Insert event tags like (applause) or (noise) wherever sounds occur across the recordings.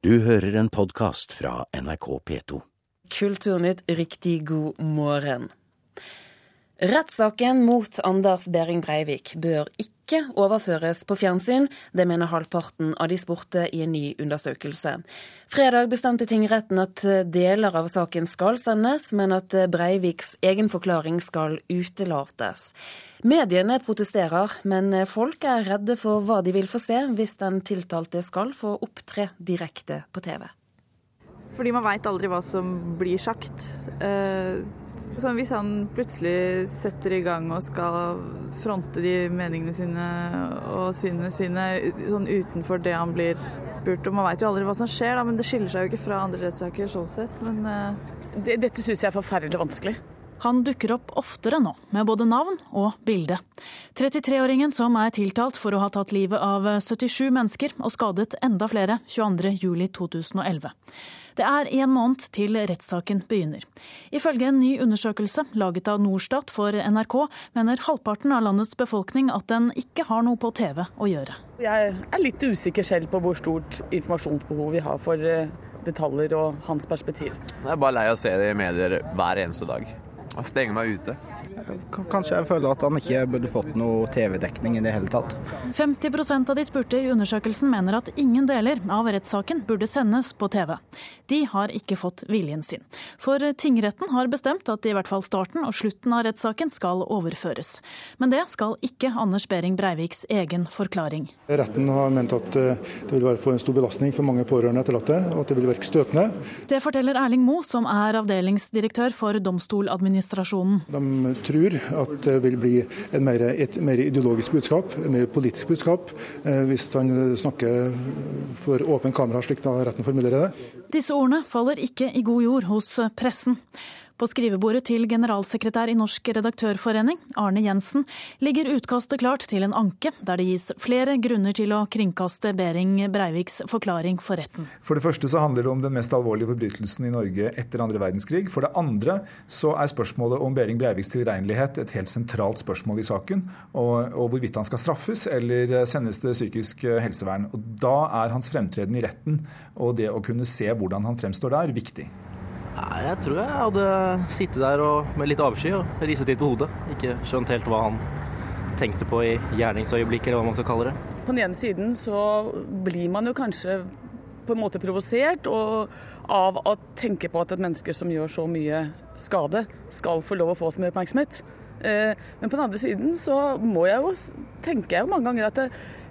Du hører en podkast fra NRK P2. Kulturnytt, riktig god morgen. Rettssaken mot Anders Behring Breivik bør ikke overføres på fjernsyn. Det mener halvparten av de spurte i en ny undersøkelse. Fredag bestemte tingretten at deler av saken skal sendes, men at Breiviks egen forklaring skal utelates. Mediene protesterer, men folk er redde for hva de vil få se hvis den tiltalte skal få opptre direkte på TV. Fordi man veit aldri hva som blir sagt. Eh, så hvis han plutselig setter i gang og skal fronte de meningene sine og synene sine sånn utenfor det han blir spurt om Man veit jo aldri hva som skjer, da, men det skiller seg jo ikke fra andre rettssaker sånn sett. Men uh... Dette syns jeg er forferdelig vanskelig. Han dukker opp oftere nå, med både navn og bilde. 33-åringen som er tiltalt for å ha tatt livet av 77 mennesker og skadet enda flere 22.07.2011. Det er en måned til rettssaken begynner. Ifølge en ny undersøkelse laget av Norstat for NRK, mener halvparten av landets befolkning at den ikke har noe på TV å gjøre. Jeg er litt usikker selv på hvor stort informasjonsbehov vi har for eh, detaljer og hans perspektiv. Jeg er bare lei av å se det i medier hver eneste dag. Og stenge meg ute. Kanskje jeg føler at han ikke burde fått noe TV-dekning i det hele tatt. 50% av de spurte i undersøkelsen mener at ingen deler av rettssaken burde sendes på TV. De har ikke fått viljen sin. For tingretten har bestemt at i hvert fall starten og slutten av rettssaken skal overføres. Men det skal ikke Anders Behring Breiviks egen forklaring. Retten har ment at eh, det vil være for en stor belastning for mange pårørende etterlatte, og at det vil virke støtende. Det forteller Erling Moe, som er avdelingsdirektør for Domstoladministrasjonen. De tror at det vil bli mer, et mer ideologisk budskap, et mer politisk budskap, eh, hvis han snakker for åpen kamera, slik da retten formulerer det. Disse ordene faller ikke i god jord hos pressen. På skrivebordet til generalsekretær i Norsk redaktørforening, Arne Jensen, ligger utkastet klart til en anke, der det gis flere grunner til å kringkaste Behring Breiviks forklaring for retten. For det første så handler det om den mest alvorlige forbrytelsen i Norge etter andre verdenskrig. For det andre så er spørsmålet om Behring Breiviks tilregnelighet et helt sentralt spørsmål i saken. Og, og hvorvidt han skal straffes eller sendes til psykisk helsevern. Og da er hans fremtreden i retten og det å kunne se hvordan han fremstår der, viktig. Jeg tror jeg hadde sittet der med litt avsky og ristet litt på hodet. Ikke skjønt helt hva han tenkte på i gjerningsøyeblikket, eller hva man skal kalle det. På den ene siden så blir man jo kanskje på en måte provosert av å tenke på at et menneske som gjør så mye skade, skal få lov å få så mye oppmerksomhet. Eh, men på den andre siden så må jeg jo tenke jeg jo mange ganger at det,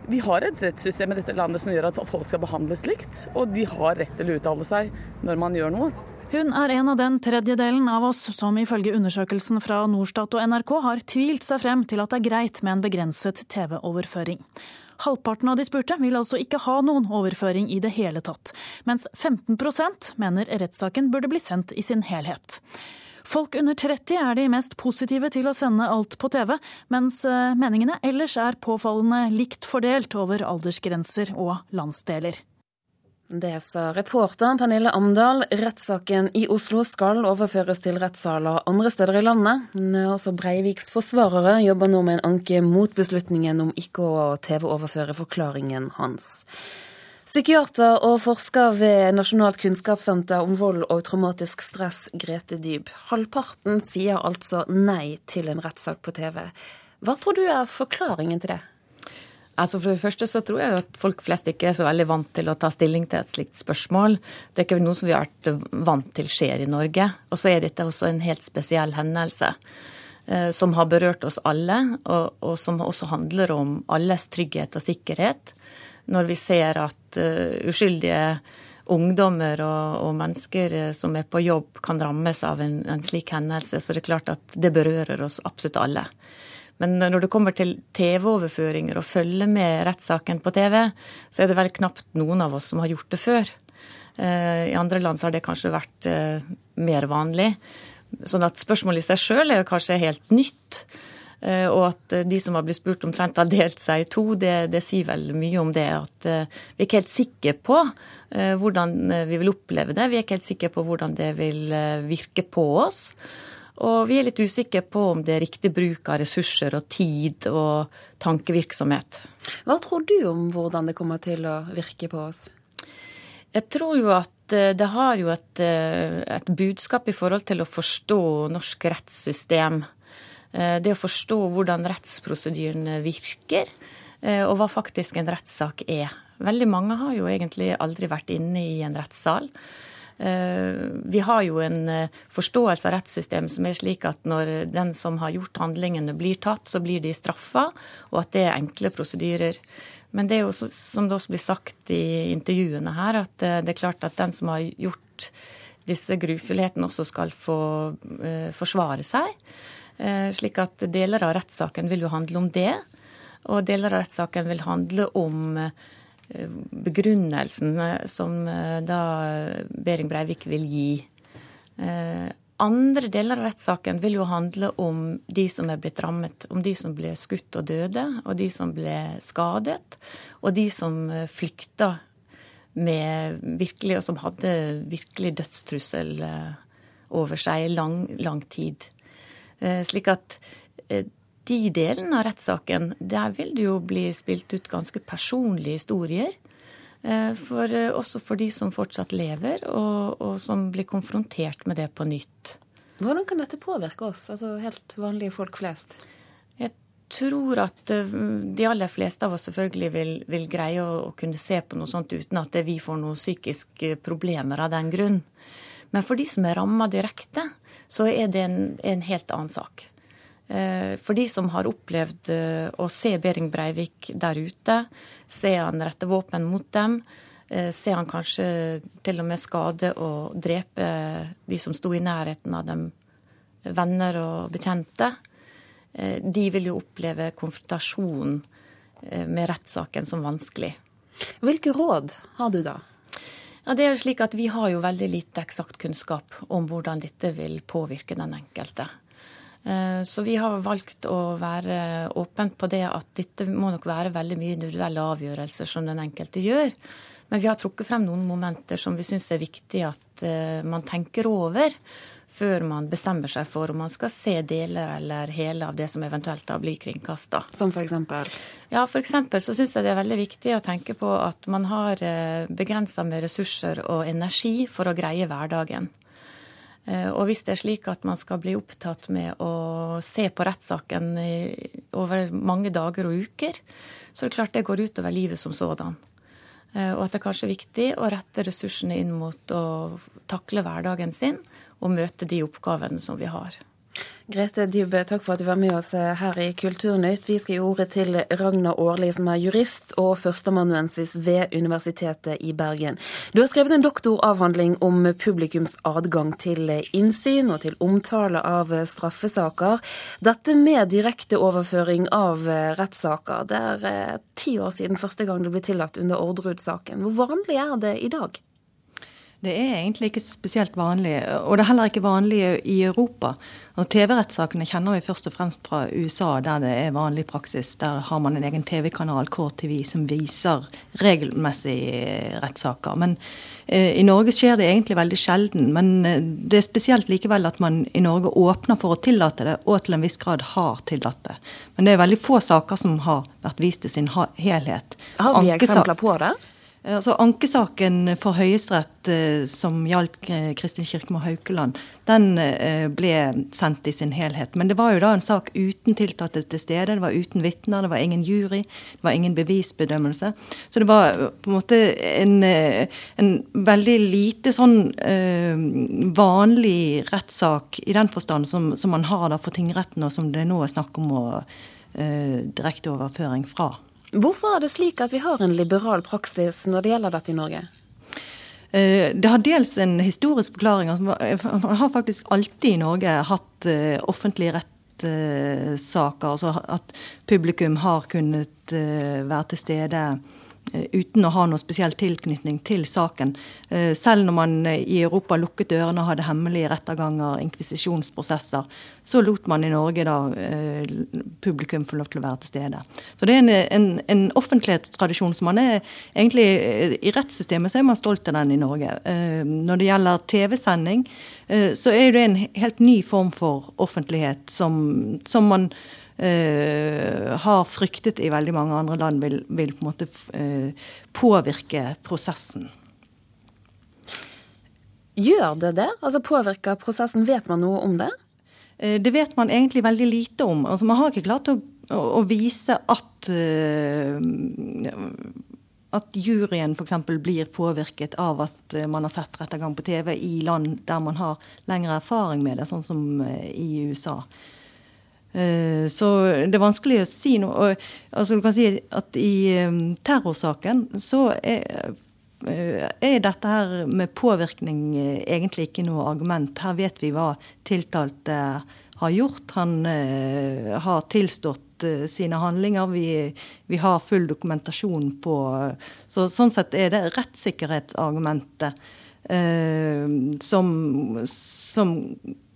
vi har et rettssystem i dette landet som gjør at folk skal behandles likt, og de har rett til å uttale seg når man gjør noe. Hun er en av den tredjedelen av oss som ifølge undersøkelsen fra Norstat og NRK har tvilt seg frem til at det er greit med en begrenset TV-overføring. Halvparten av de spurte vil altså ikke ha noen overføring i det hele tatt, mens 15% mener rettssaken burde bli sendt i sin helhet. Folk under 30 er de mest positive til å sende alt på TV, mens eh, meningene ellers er påfallende likt fordelt over aldersgrenser og landsdeler. Det sa reporteren Pernille Amdal. Rettssaken i Oslo skal overføres til rettssaler andre steder i landet. Også Breiviks forsvarere jobber nå med en anke mot beslutningen om ikke å TV-overføre forklaringen hans. Psykiater og forsker ved Nasjonalt kunnskapssenter om vold og traumatisk stress, Grete Dyb. Halvparten sier altså nei til en rettssak på TV. Hva tror du er forklaringen til det? Altså For det første så tror jeg at folk flest ikke er så veldig vant til å ta stilling til et slikt spørsmål. Det er ikke noe som vi har vært vant til skjer i Norge. Og så er dette også en helt spesiell hendelse eh, som har berørt oss alle, og, og, som også handler om alles trygghet og sikkerhet. Når vi ser at uh, uskyldige ungdommer og, og, mennesker eh, som er på jobb, kan rammes av en, en slik hendelse, så det er klart at det berører oss absolutt alle. Men når det kommer til TV-overføringer og følge med rettssaken på TV, så er det vel knapt noen av oss som har gjort det før. Eh, I andre land så har det kanskje vært eh, mer vanlig. Sånn at spørsmålet i seg sjøl er jo kanskje helt nytt. Eh, og at de som har blitt spurt omtrent har delt seg i to, det, det sier vel mye om det. At vi er ikke helt sikre på hvordan vi vil oppleve det. Vi er ikke helt sikre på hvordan det vil virke på oss. Og vi er litt usikre på om det er riktig bruk av ressurser og tid og tankevirksomhet. Hva tror du om hvordan det kommer til å virke på oss? Jeg tror jo at eh, det har jo et, eh, et budskap i forhold til å forstå norsk rettssystem. Eh, det å forstå hvordan rettsprosedyrene virker, og hva faktisk en rettssak er. Veldig mange har jo egentlig aldri vært inne i en rettssal. Vi har jo en forståelse av rettssystemet som er slik at når den som har gjort handlingene blir tatt, så blir de straffa, og at det er enkle prosedyrer. Men det er jo som det også blir sagt i intervjuene her, at eh, det er klart at den som har gjort disse grufullhetene, også skal få forsvare seg. Slik at deler av rettssaken vil jo handle om det. Og deler av rettssaken vil handle om begrunnelsen som da Behring Breivik vil gi. Andre deler av rettssaken vil jo handle om de som er blitt rammet, om de som ble skutt og døde, og de som ble skadet, og de som eh, flykta med virkelig, og som hadde virkelig dødstrussel eh, over seg i lang, lang tid. Eh, slik at de delene av rettssaken, der vil det jo bli spilt ut ganske personlige historier. Eh, for, eh, også for de som fortsatt lever, og, og, som blir konfrontert med det på nytt. Hvordan kan dette påvirke oss, altså helt vanlige folk flest? Jeg tror at eh, de aller fleste av oss selvfølgelig vil, vil greie å, å, kunne se på noe sånt uten at vi får noen psykiske problemer av den grunn. Men for de som er ramma direkte, så er det en, en helt annen sak. Eh, for de som har opplevd eh, å se Behring Breivik der ute, se han rette våpen mot dem, eh, se han kanskje til og med skade og drepe de som sto i nærheten av dem, venner og bekjente, de vil jo oppleve konfrontasjon med rettssaken som vanskelig. Hvilke råd har du da? Ja, det er jo slik at Vi har jo veldig lite eksakt kunnskap om hvordan dette vil påvirke den enkelte. Eh, så vi har valgt å være åpent på det at dette må nok være veldig mye individuelle avgjørelser som den enkelte gjør. Men vi har trukket frem noen momenter som vi syns er viktig at eh, man tenker over før man bestemmer seg for om man skal se deler eller hele av det som eventuelt da blir kringkasta. Som f.eks.? Ja, f.eks. så syns jeg det er veldig viktig å tenke på at man har eh, begrensa med ressurser og energi for å greie hverdagen. Eh, og hvis det er slik at man skal bli opptatt med å se på rettssaken over mange dager og uker, så er det klart det går utover livet som sådan. Eh, og at det er kanskje viktig å rette ressursene inn mot å takle hverdagen sin og møte de oppgavene som vi har. Grete Dybbe, takk for at du var med oss eh, her i Kulturnytt. Vi skal gi ordet til Ragnar Årli, som er jurist og førsteamanuensis ved Universitetet i Bergen. Du har skrevet en doktoravhandling om publikums adgang til innsyn og til omtale av straffesaker. Dette med direkte overføring av rettssaker. Det er eh, ti år siden første gang det ble tillatt under Orderud-saken. Hvor vanlig er det i dag? Det er egentlig ikke spesielt vanlig, og det er heller ikke vanlig i Europa. TV-rettssakene kjenner vi først og fremst fra USA, der det er vanlig praksis. Der har man en egen TV-kanal, KTV, som viser regelmessig rettssaker. Men eh, i Norge skjer det egentlig veldig sjelden. Men eh, det er spesielt likevel at man i Norge åpner for å tillate det, og til en viss grad har tillatt det. Men det er veldig få saker som har vært vist i sin helhet. Har vi eksempler på det? Eh, altså Ankesaken for Høyesterett eh, som gjaldt eh, Kristin Kirkemo Haukeland, den ble sendt i sin helhet. Men det var jo da en sak uten tiltalte til stede, det var uten vitner, det var ingen jury, det var ingen bevisbedømmelse. Så det var på en måte en, en veldig lite sånn vanlig rettssak i den forstand som, som, man har da for tingretten, og som det nå er snakk om å direkteoverføring fra. Hvorfor er det slik at vi har en liberal praksis når det gjelder dette i Norge? Eh, det har dels en historisk forklaring. Altså, man har faktisk alltid i Norge hatt offentlig offentlige rettssaker. Altså at publikum har kunnet eh, være til stede Eh, uten å ha noe spesiell tilknytning til saken. Eh, selv når man eh, i Europa lukket dørene og hadde hemmelige retterganger, inkvisisjonsprosesser, så lot man i Norge da publikum få lov til å være til stede. Så det er en, en, en offentlighetstradisjon som man er egentlig I rettssystemet så er man stolt av den i Norge. Når det gjelder TV-sending, så er det en helt ny form for offentlighet som, som man har fryktet i veldig mange andre land, vil, vil på en måte uh, påvirke prosessen. Gjør det det? Altså Påvirker prosessen? Vet man noe om det? Eh, det vet man egentlig veldig lite om. Altså Man har ikke klart å, å, å vise at uh, at juryen f.eks. blir påvirket av at eh, man har sett rettergang på TV i land der man har lengre erfaring med det, sånn som i USA. Så det er vanskelig å si noe. Altså du kan si at I terrorsaken så er Eh, er dette her med påvirkning eh, egentlig ikke noe argument. Her vet vi hva tiltalte har gjort. Han har tilstått sine handlinger. Vi, vi, har full dokumentasjon på Så sånn sett er det rettssikkerhetsargumentet som, som,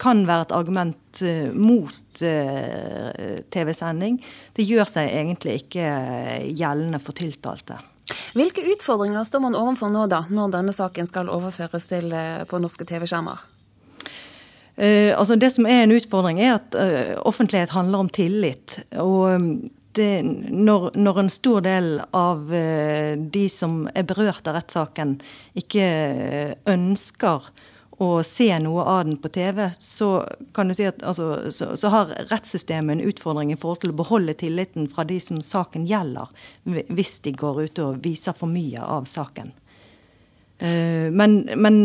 kan være et argument mot TV-sending. Det gjør seg egentlig ikke gjeldende for tiltalte. Hvilke utfordringer står man overfor nå, da, når denne saken skal overføres til eh, på norske TV-skjermer? Uh, altså det som er en utfordring, er at uh, offentlighet handler om tillit. Og um, det, når, når, en stor del av uh, de som er berørt av rettssaken, ikke ønsker å se noe av den på TV, så kan du si at altså, så, så, har rettssystemet en utfordring i forhold til å beholde tilliten fra de som saken gjelder, hvis de går ut og viser for mye av saken. Men, men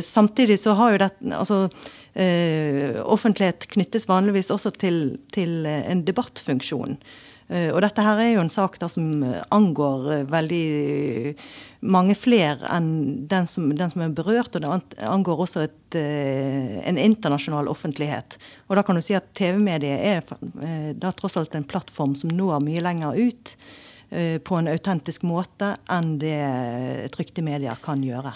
samtidig så har jo det altså, Offentlighet knyttes vanligvis også til, til en debattfunksjon. Eh, og dette her er jo en sak som angår eh, veldig mange flere enn den som, den som er berørt. Og det angår også et, eh, en internasjonal offentlighet. Og da kan du si at TV-mediet er da tross alt en plattform som når mye lenger ut på en autentisk måte enn det trykte medier kan gjøre.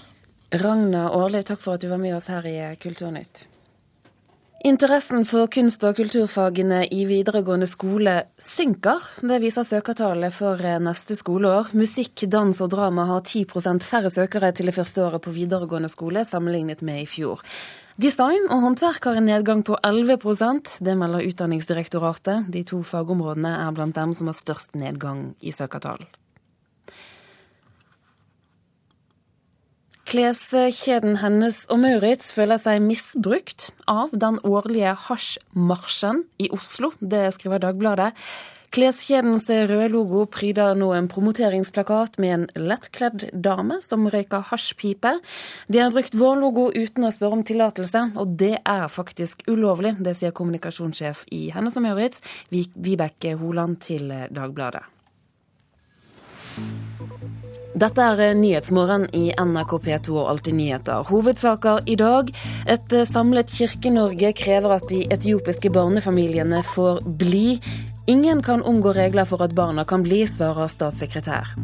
Ragna Årliv, takk for at du var med oss her i Kulturnytt. Interessen for kunst- og kulturfagene i videregående skole synker. Det viser søkertallet for eh, neste skoleår. Musikk, dans og drama har 10 færre søkere til det første året på videregående skole sammenlignet med i fjor. Design og håndverk har en nedgang på 11 Det melder Utdanningsdirektoratet. De to fagområdene er blant dem som har størst nedgang i søkertall. Kleskjeden Hennes og Maurits føler seg misbrukt av den årlige hasjmarsjen i Oslo. Det skriver Dagbladet. Kleskjedens røde logo pryder nå en promoteringsplakat med en lettkledd dame som røyker hasjpipe. De har brukt vår logo uten å spørre om tillatelse, og det er faktisk ulovlig. Det sier kommunikasjonssjef i Hennes og Maurits, Vibeke Holand, til Dagbladet. Dette er eh, Nyhetsmorgen i NRK P2 og Alltid nyheter. Hovedsaker i dag. Et eh, samlet Kirke-Norge krever at de etiopiske barnefamiliene får bli. Ingen kan omgå regler for at barna kan bli, svarer statssekretær.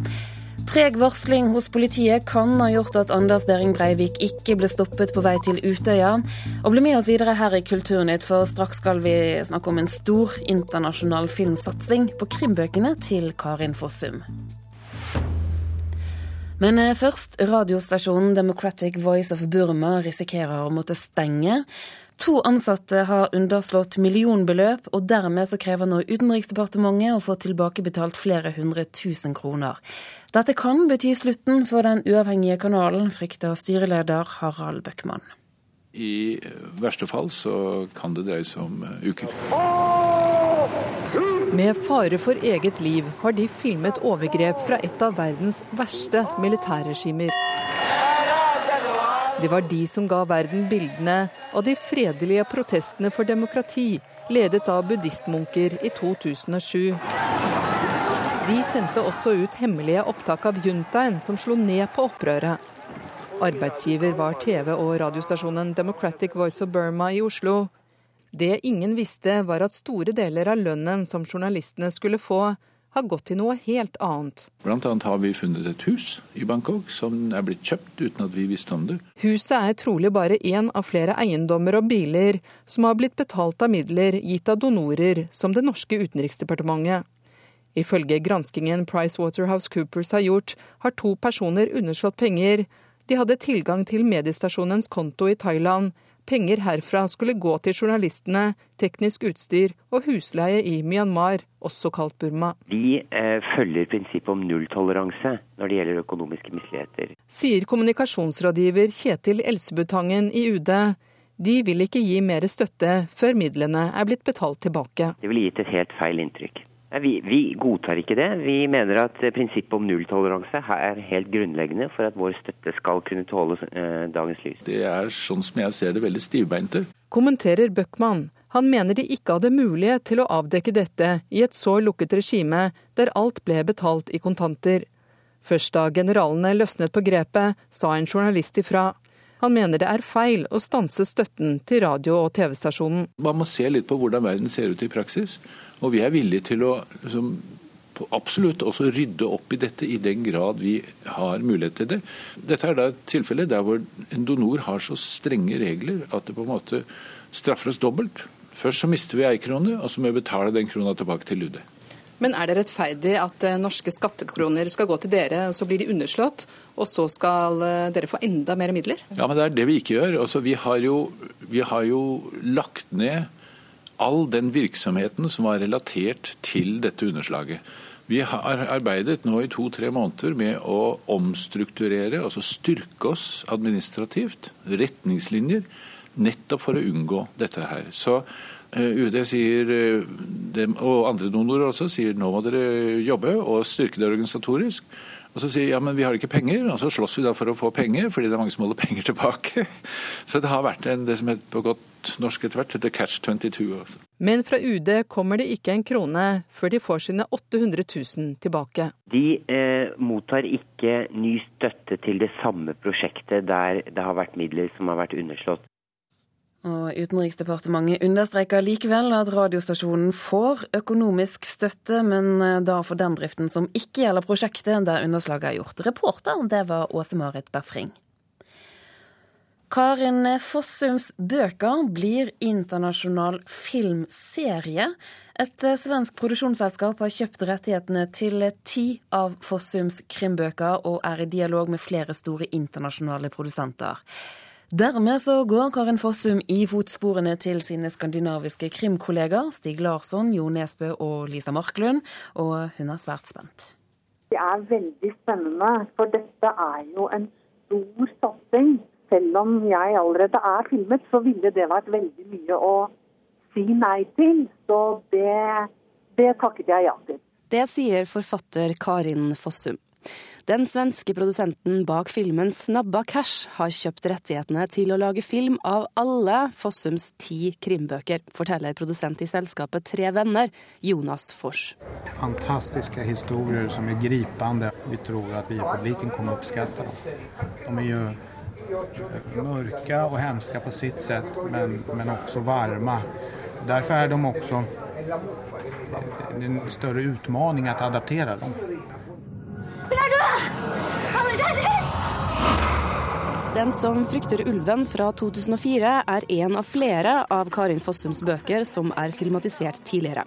Treg varsling hos politiet kan ha gjort at Anders Behring Breivik ikke ble stoppet på vei til Utøya. Og bli med oss videre her i Kulturnytt, for straks skal vi snakke om en stor internasjonal filmsatsing på krimbøkene til Karin Fossum. Men eh, først, radiostasjonen Democratic Voice of Burma risikerer å måtte stenge. To ansatte har underslått millionbeløp, og dermed så krever nå Utenriksdepartementet å få tilbakebetalt flere hundre tusen kroner. Dette kan bety slutten for den uavhengige kanalen, frykter styreleder Harald Bøckmann. I verste fall så kan det dreie seg om uker. uker. Med fare for eget liv har de filmet overgrep fra et av verdens verste militærregimer. Det var de som ga verden bildene av de fredelige protestene for demokrati, ledet av buddhistmunker i 2007. De sendte også ut hemmelige opptak av juntaen som slo ned på opprøret. Arbeidsgiver var TV- og radiostasjonen Democratic Voice of Burma i Oslo. Det ingen visste, var at store deler av lønnen som journalistene skulle få, har gått til noe helt annet. Blant annet har vi funnet et hus i Bangkok som er blitt kjøpt uten at vi visste om det. Huset er trolig bare én av flere eiendommer og biler som har blitt betalt av midler gitt av donorer, som det norske utenriksdepartementet. Ifølge granskingen PricewaterhouseCoopers har gjort, har to personer underslått penger. De hadde tilgang til mediestasjonens konto i Thailand, Penger herfra skulle gå til journalistene, teknisk utstyr og husleie i Myanmar, også kalt Burma. Vi eh, følger prinsippet om nulltoleranse når det gjelder økonomiske misligheter. Sier kommunikasjonsrådgiver Kjetil Elsebutangen i UD. De vil ikke gi mer støtte før midlene er blitt betalt tilbake. Det ville gitt et helt feil inntrykk. Vi, vi, godtar ikke det. Vi mener at prinsippet om nulltoleranse er helt grunnleggende for at vår støtte skal kunne tåle eh, dagens lys. Det er sånn som jeg ser det veldig stivbeinte. Kommenterer Bøckmann. Han mener de ikke hadde mulighet til å avdekke dette i et så lukket regime der alt ble betalt i kontanter. Først da generalene løsnet på grepet, sa en journalist ifra. Han mener det er feil å stanse støtten til radio- og TV-stasjonen. Man må se litt på hvordan verden ser ut i praksis. Og vi er villige til å liksom, absolutt også rydde opp i dette i den grad vi har mulighet til det. Dette er da et tilfelle der hvor en donor har så strenge regler at det på en måte straffer oss dobbelt. Først så mister vi ei krone, og så må vi betale den krona tilbake til UD. Men er det rettferdig at eh, norske skattekroner skal gå til dere, og så blir de underslått, og så skal eh, dere få enda mer midler? Ja, men det er det vi ikke gjør. Altså, vi, har jo, vi har jo lagt ned all den virksomheten som var relatert til dette underslaget. Vi har arbeidet nå i to-tre måneder med å omstrukturere, altså styrke oss administrativt, retningslinjer, nettopp for å unngå dette her. Så UD sier, eh, og andre donorer også, sier nå må dere jobbe og styrke det organisatorisk. Og så sier ja, men vi har ikke penger, og så slåss vi da for å få penger, fordi det er mange som holder penger tilbake. (laughs) Så det har vært en, det som heter på godt norsk etter hvert, heter catch 22. Også. Men fra UD kommer det ikke en krone før de får sine 800 000 tilbake. De eh, mottar ikke ny støtte til det samme prosjektet der det har vært midler som har vært underslått. Og Utenriksdepartementet understreker likevel at radiostasjonen får økonomisk støtte, men eh, da for den driften som ikke gjelder prosjektet der underslaget er gjort. Reporter det var Åse-Marit Befring. Karin Fossums bøker blir internasjonal filmserie. Et eh, svensk produksjonsselskap har kjøpt rettighetene til ti av Fossums krimbøker, og er i dialog med flere store internasjonale produsenter. Dermed så går Karin Fossum i fotsporene til sine skandinaviske krimkollegaer Stig Larsson, Jo Nesbø og Lisa Marklund, og hun er svært spent. Det er veldig spennende, for dette er jo en stor satsing. Selv om jeg allerede er filmet, så ville det vært veldig mye å si nei til. Så det, det takket jeg ja til. Det sier forfatter Karin Fossum. Den svenske produsenten bak filmen Snabba Cash har kjøpt rettighetene til å lage film av alle Fossums ti krimbøker, forteller produsent i selskapet Tre Venner, Jonas Fors. Fantastiske historier som er gripende. Vi tror at vi i publikum kommer oppskatte dem. De er jo mørke og hemske på sitt sett, men, men også varme. Derfor er de også en større utfordring å adaptere dem. Den som frykter ulven fra 2004 er en av flere av Karin Fossums bøker som er filmatisert tidligere.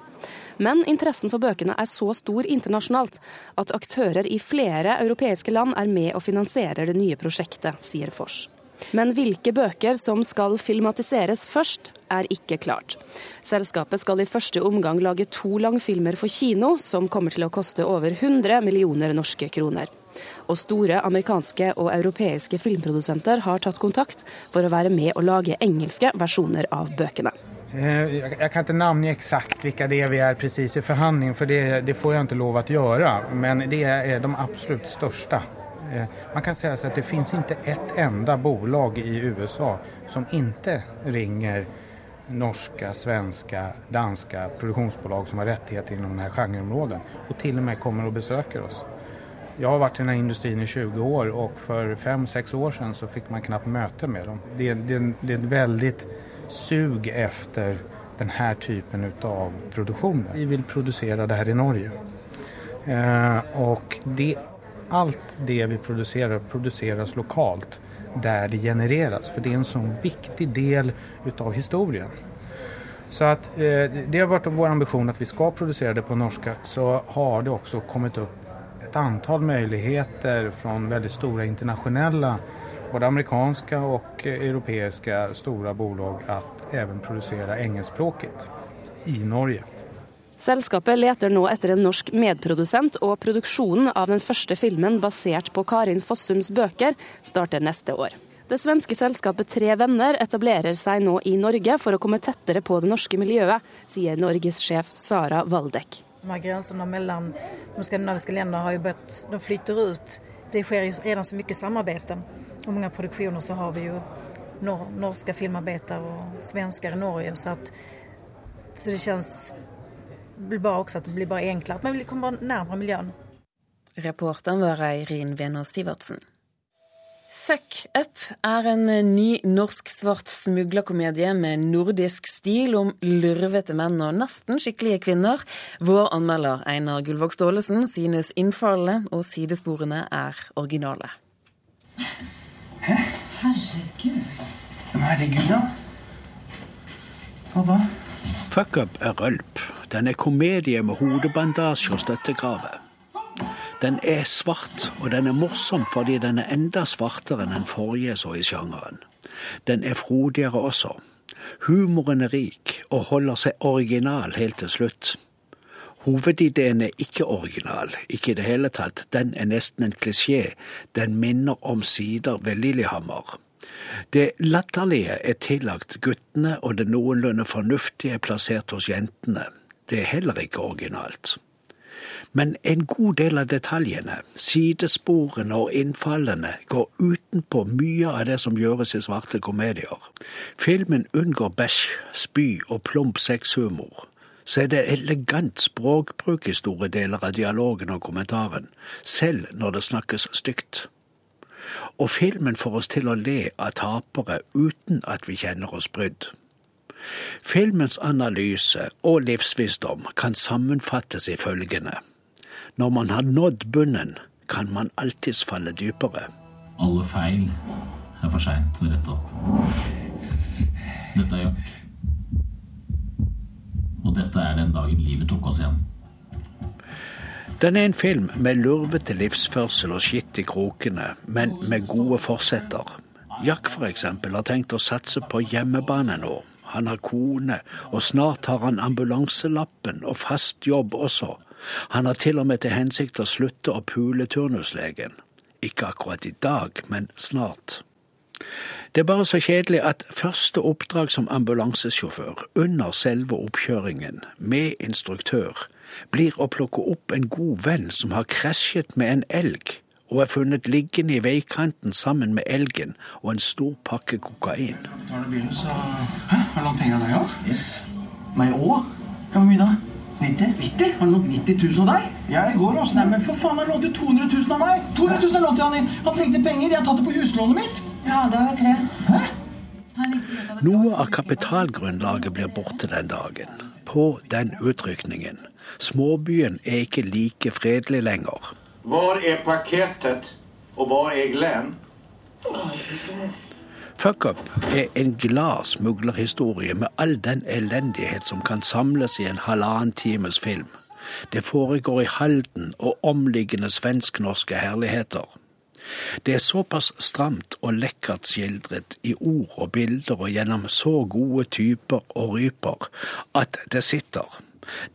Men interessen for bøkene er så stor internasjonalt at aktører i flere europeiske land er med og finansierer det nye prosjektet, sier Foss. Men hvilke bøker som skal filmatiseres først, er ikke klart. Selskapet skal i første omgang lage to langfilmer for kino, som kommer til å koste over 100 millioner norske kroner. Og store amerikanske og europeiske filmprodusenter har tatt kontakt for å være med å lage engelske versjoner av bøkene. Eh, jeg kan ikke navngi eksakt hvilke det er vi er presis i forhandling, for det, det, får jeg ikke lov å gjøre. Men det er de absolutt største. Eh, man kan si at det finnes ikke ett enda bolag i USA som ikke ringer norske, svenske, danske produksjonsbolag som har rettigheter innom denne sjangerområdet, og til og med kommer og besøker oss. Jeg har vært i denne industrien i 20 år, og for fem-seks år siden så fikk man knapt møte med dem. Det, det, det er et veldig sug etter denne typen av produksjon. Vi vil produsere det her i Norge. Eh, og det, alt det vi produserer, produseres lokalt der det genereres. For det er en sånn viktig del av historien. Så at, eh, Det har vært vår ambisjon at vi skal produsere det på norsk. Så har det også kommet opp et antall muligheter fra veldig store internasjonale både amerikanske og europeiske store bolag att även producera engelskspråket i Norge. Selskapet leter nå etter en norsk medprodusent, og produksjonen av den første filmen basert på Karin Fossums bøker starter neste år. Det svenske selskapet Tre Venner etablerer seg nå i Norge for å komme tettere på det norske miljøet, sier Norges-sjef Sara Waldek. Grensene mellan de skandinaviska länderna har ju börjat, de flyter ut. Det skjer ju redan så mye samarbeid. Og mange produksjoner så har vi ju nor norske filmarbeidere og svensker i Norge. Så, att, så det känns blir bare også at det blir bara enklere. At man kommer nærmere miljön. Reportern var Eirin Venås Sivertsen. Fuck Up er en ny norsk-svart smuglerkomedie med nordisk stil om lurvete menn og nesten skikkelige kvinner. Vår anmelder Einar Gullvåg Staalesen synes innfallene og sidesporene er originale. Hæ? Herregud. Herregud, da. Hva da? Fuck Up er rølp. Den er komedie med hodebandasje og støttegrave. Den er svart, og den er morsom fordi den er enda svartere enn den forrige så i sjangeren. Den er frodigere også. Humoren er rik og holder seg original helt til slutt. Hovedideen er ikke original, ikke i det hele tatt. Den er nesten en klisjé. Den minner om sider ved Lillehammer. Det latterlige er tillagt guttene, og det noenlunde fornuftige er plassert hos jentene. Det er heller ikke originalt. Men en god del av detaljene, sidesporene og innfallene går utenpå mye av det som gjøres i svarte komedier. Filmen unngår bæsj, spy og plump sexhumor. Så er det elegant språkbruk i store deler av dialogen og kommentaren, selv når det snakkes stygt. Og filmen får oss til å le av tapere uten at vi kjenner oss brydd. Filmens analyse og livsvisdom kan sammenfattes i følgende. Når man har nådd bunnen, kan man alltids falle dypere. Alle feil er for seint å rette opp. Dette er Jack. Og dette er den dagen livet tok oss igjen. Den er en film med lurvete livsførsel og skitt i krokene, men med gode forsetter. Jack f.eks. har tenkt å satse på hjemmebane nå. Han har kone, og snart har han ambulanselappen og fast jobb også. Han har til og med til hensikt å slutte å pule turnuslegen. Ikke akkurat i dag, men snart. Det er bare så kjedelig at første oppdrag som ambulansesjåfør, under selve oppkjøringen, med instruktør, blir å plukke opp en god venn som har krasjet med en elg og er funnet liggende i veikanten sammen med elgen og en stor pakke kokain. Tar du bilen, så Hæ? Har du lånt penger av deg òg? Yes. Meg òg? Hvor mye da? 90? 90? Har du lånt 90 000 av deg? Ja, i går også. Nei, men for faen, han lånte 200 000 av meg! 200 000 lånte han inn! Han trengte penger, jeg har tatt det på huslånet mitt! Ja, da har vi tre. Hæ? Noe av kapitalgrunnlaget blir borte den dagen. På den utrykningen. Småbyen er ikke like fredelig lenger. Hvor er pakketet, og hvor er Glenn? Fuck Up er en glad smuglerhistorie med all den elendighet som kan samles i en halvannen times film. Det foregår i Halden og omliggende svensk-norske herligheter. Det er såpass stramt og lekkert skildret i ord og bilder og gjennom så gode typer og ryper at det sitter.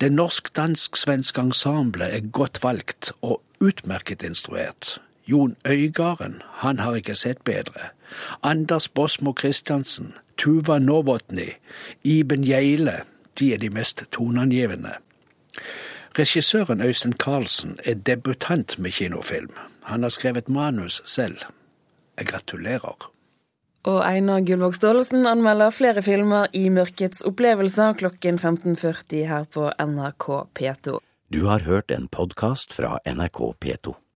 Det norsk-dansk-svenske ensemblet er godt valgt og utmerket instruert. Jon Øygarden, han har ikke sett bedre. Anders Bosmo Christiansen, Tuva Novotny, Iben Gjeile, de er de mest toneangivende. Regissøren Øystein Carlsen er debutant med kinofilm. Han har skrevet manus selv. Jeg gratulerer. Og Einar Gullvåg Staalesen anmelder flere filmer i Mørkets opplevelser klokken 15.40 her på NRK P2. Du har hørt en podkast fra NRK P2.